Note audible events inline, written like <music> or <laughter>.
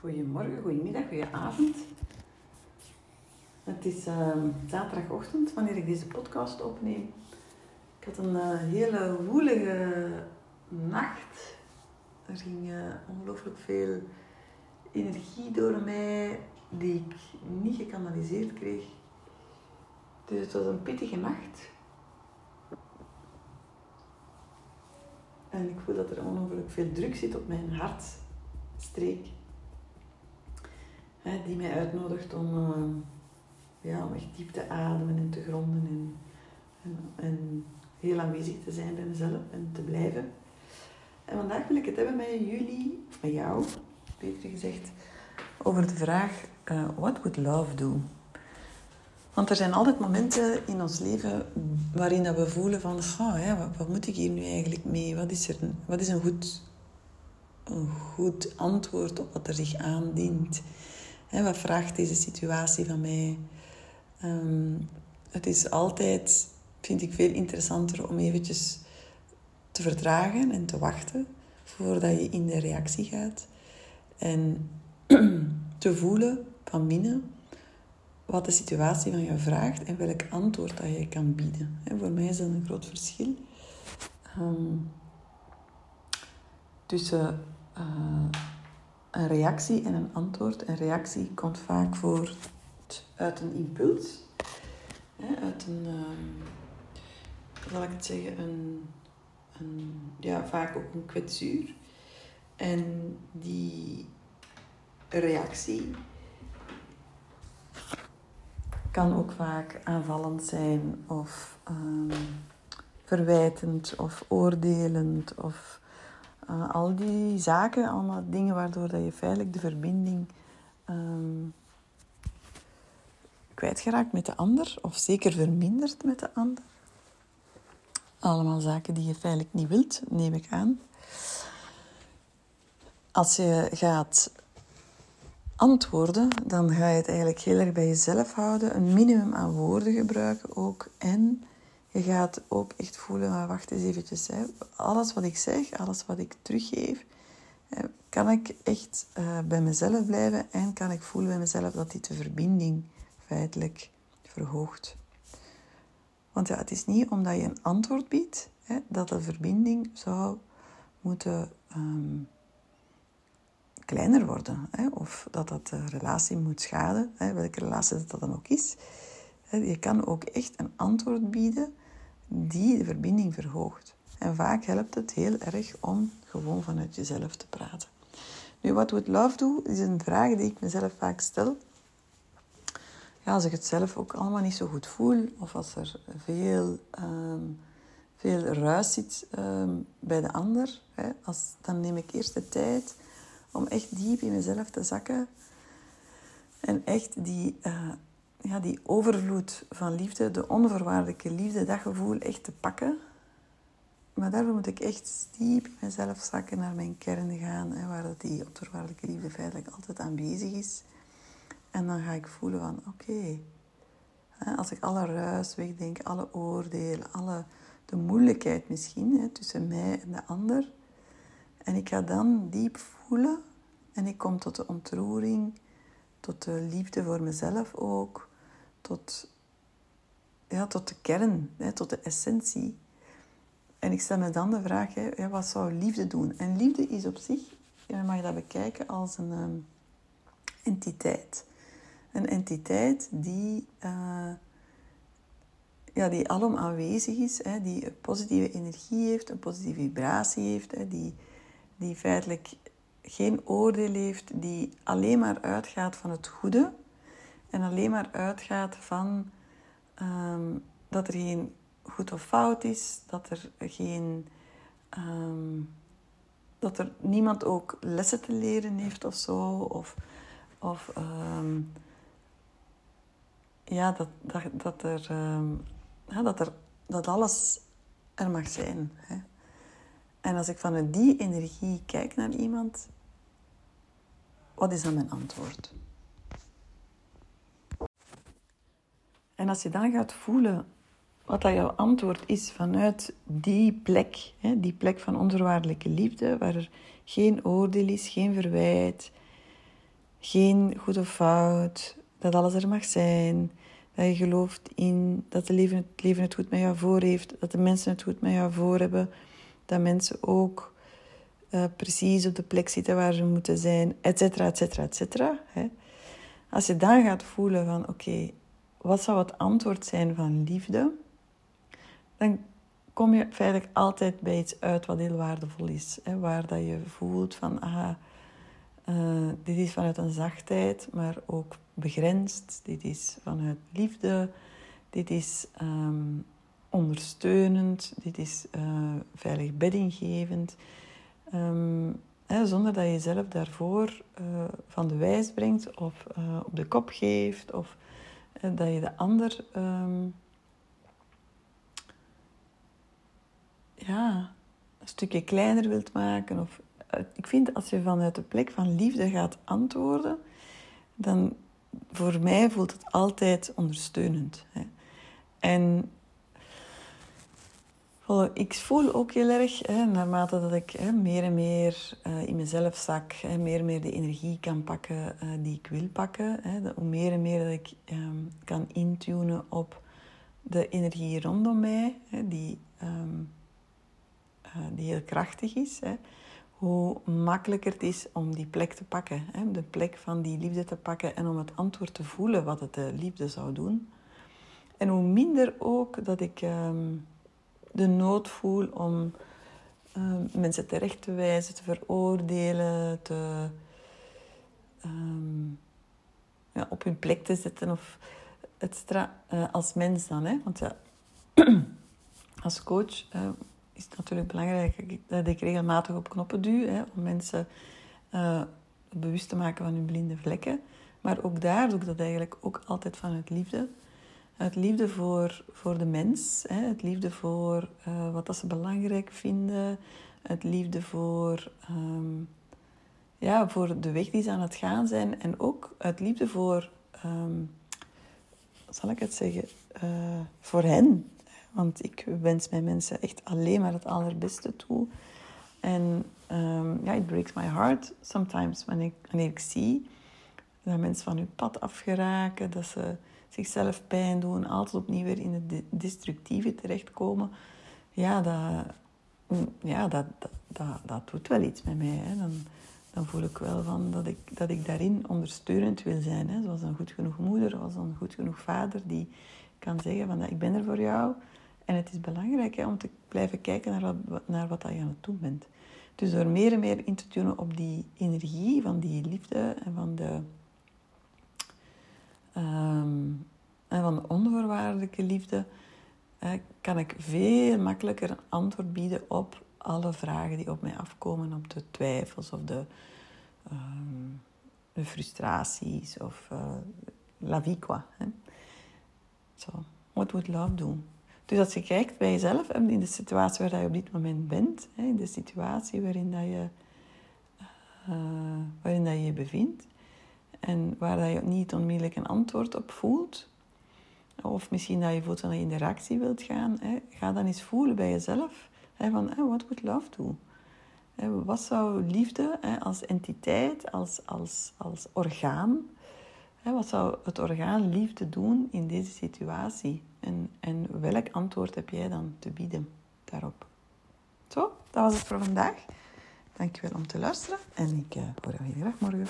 Goedemorgen, goedemiddag, goedenavond. Het is uh, zaterdagochtend wanneer ik deze podcast opneem. Ik had een uh, hele woelige nacht. Er ging uh, ongelooflijk veel energie door mij die ik niet gekanaliseerd kreeg. Dus het was een pittige nacht. En ik voel dat er ongelooflijk veel druk zit op mijn hartstreek. Hè, die mij uitnodigt om, uh, ja, om echt diep te ademen en te gronden en, en, en, heel aanwezig te zijn bij mezelf en te blijven. En vandaag wil ik het hebben met jullie, of met jou, beter gezegd, over de vraag: uh, What would love do? Want er zijn altijd momenten in ons leven waarin dat we voelen van, oh, hè, wat, wat, moet ik hier nu eigenlijk mee? Wat is, er, wat is een, goed, een goed antwoord op wat er zich aandient? Hè, wat vraagt deze situatie van mij? Um, het is altijd, vind ik, veel interessanter om eventjes te vertragen en te wachten voordat je in de reactie gaat. En <clears throat> te voelen van binnen wat de situatie van je vraagt en welk antwoord dat je kan bieden. En voor mij is dat een groot verschil tussen uh, een reactie en een antwoord. Een reactie komt vaak voort uit een impuls, uit een, um, zal ik het zeggen, een, een, ja, vaak ook een kwetsuur. En die reactie kan ook vaak aanvallend zijn of um, verwijtend of oordelend of uh, al die zaken, allemaal dingen waardoor dat je feitelijk de verbinding um, kwijtgeraakt met de ander of zeker vermindert met de ander. Allemaal zaken die je feitelijk niet wilt, neem ik aan. Als je gaat antwoorden, dan ga je het eigenlijk heel erg bij jezelf houden. Een minimum aan woorden gebruiken ook. En je gaat ook echt voelen, maar wacht eens eventjes. Hè. Alles wat ik zeg, alles wat ik teruggeef, kan ik echt uh, bij mezelf blijven en kan ik voelen bij mezelf dat dit de verbinding feitelijk verhoogt. Want ja, het is niet omdat je een antwoord biedt hè, dat de verbinding zou moeten um, kleiner worden. Hè, of dat dat de relatie moet schaden, hè, welke relatie dat dan ook is. Je kan ook echt een antwoord bieden die de verbinding verhoogt. En vaak helpt het heel erg om gewoon vanuit jezelf te praten. Nu, wat would love do, is een vraag die ik mezelf vaak stel. Ja, als ik het zelf ook allemaal niet zo goed voel, of als er veel, um, veel ruis zit um, bij de ander, hè, als, dan neem ik eerst de tijd om echt diep in mezelf te zakken. En echt die, uh, ja, die overvloed van liefde, de onvoorwaardelijke liefde, dat gevoel echt te pakken. Maar daarvoor moet ik echt diep in mezelf zakken, naar mijn kern gaan, hè, waar dat die onvoorwaardelijke liefde feitelijk altijd aanwezig is. En dan ga ik voelen van, oké, als ik alle ruis wegdenk, alle oordelen, alle, de moeilijkheid misschien hè, tussen mij en de ander. En ik ga dan diep voelen en ik kom tot de ontroering, tot de liefde voor mezelf ook, tot, ja, tot de kern, hè, tot de essentie. En ik stel me dan de vraag, hè, wat zou liefde doen? En liefde is op zich, je mag dat bekijken als een um, entiteit. Een entiteit die, uh, ja, die alom aanwezig is, hè, die positieve energie heeft, een positieve vibratie heeft, hè, die, die feitelijk geen oordeel heeft, die alleen maar uitgaat van het goede en alleen maar uitgaat van um, dat er geen goed of fout is, dat er geen. Um, dat er niemand ook lessen te leren heeft of zo. Of, of um, ja, dat, dat, dat, er, dat, er, dat alles er mag zijn. Hè. En als ik vanuit die energie kijk naar iemand, wat is dan mijn antwoord? En als je dan gaat voelen wat dat jouw antwoord is vanuit die plek, hè, die plek van onvoorwaardelijke liefde, waar er geen oordeel is, geen verwijt, geen goed of fout, dat alles er mag zijn, dat je gelooft in dat de leven, het leven het goed met jou voor heeft, dat de mensen het goed met jou voor hebben, dat mensen ook uh, precies op de plek zitten waar ze moeten zijn, et cetera, et cetera, et cetera. Als je dan gaat voelen van oké, wat zou het antwoord zijn van liefde, dan kom je feitelijk altijd bij iets uit wat heel waardevol is. Hè, waar dat je voelt van, aha, uh, dit is vanuit een zachtheid, maar ook begrensd. Dit is vanuit liefde. Dit is um, ondersteunend. Dit is uh, veilig beddinggevend. Um, hè, zonder dat je jezelf daarvoor uh, van de wijs brengt of op de kop geeft. Of dat je de ander... Um, ja, een stukje kleiner wilt maken. Of, eh, ik vind als je vanuit de plek van liefde gaat antwoorden, dan voor mij voelt het altijd ondersteunend. Hè. En ik voel ook heel erg, hè, naarmate dat ik hè, meer en meer uh, in mezelf zak, hè, meer en meer de energie kan pakken uh, die ik wil pakken, hè, hoe meer en meer dat ik um, kan intunen op de energie rondom mij, hè, die um, uh, die heel krachtig is, hè, hoe makkelijker het is om die plek te pakken. Hè, de plek van die liefde te pakken en om het antwoord te voelen wat het de liefde zou doen. En hoe minder ook dat ik um, de nood voel om um, mensen terecht te wijzen, te veroordelen, te, um, ja, op hun plek te zetten of et uh, als mens dan. Hè? Want ja, <clears throat> als coach uh, is het natuurlijk belangrijk dat ik regelmatig op knoppen duw hè, om mensen uh, bewust te maken van hun blinde vlekken. Maar ook daar doe ik dat eigenlijk ook altijd vanuit liefde. Uit liefde voor, voor de mens, hè, het liefde voor uh, wat dat ze belangrijk vinden, het liefde voor, um, ja, voor de weg die ze aan het gaan zijn en ook uit liefde voor, um, zal ik het zeggen, uh, voor hen. Want ik wens mijn mensen echt alleen maar het allerbeste toe. En um, ja, it breaks my heart sometimes wanneer ik, wanneer ik zie dat mensen van hun pad afgeraken, dat ze zichzelf pijn doen, altijd opnieuw weer in het destructieve terechtkomen. Ja, dat, ja, dat, dat, dat, doet wel iets met mij. Hè. Dan, dan voel ik wel van dat, ik, dat ik daarin ondersteunend wil zijn. Hè. Zoals een goed genoeg moeder, zoals een goed genoeg vader die kan zeggen van ik ben er voor jou. En het is belangrijk hè, om te blijven kijken naar wat, naar wat je aan het doen bent. Dus door meer en meer in te tunen op die energie van die liefde en van de, um, en van de onvoorwaardelijke liefde, kan ik veel makkelijker een antwoord bieden op alle vragen die op mij afkomen, op de twijfels of de, um, de frustraties of uh, la vie quoi. Zo, so, what would love do? Dus als je kijkt bij jezelf, in de situatie waar je op dit moment bent, in de situatie waarin, dat je, uh, waarin je je bevindt, en waar je niet onmiddellijk een antwoord op voelt, of misschien dat je voelt dat je in de reactie wilt gaan, ga dan eens voelen bij jezelf van wat would love do? Wat zou liefde als entiteit, als, als, als orgaan, wat zou het orgaan liefde doen in deze situatie? En, en welk antwoord heb jij dan te bieden daarop? Zo, dat was het voor vandaag. Dankjewel om te luisteren en ik uh, hoor je heel graag morgen.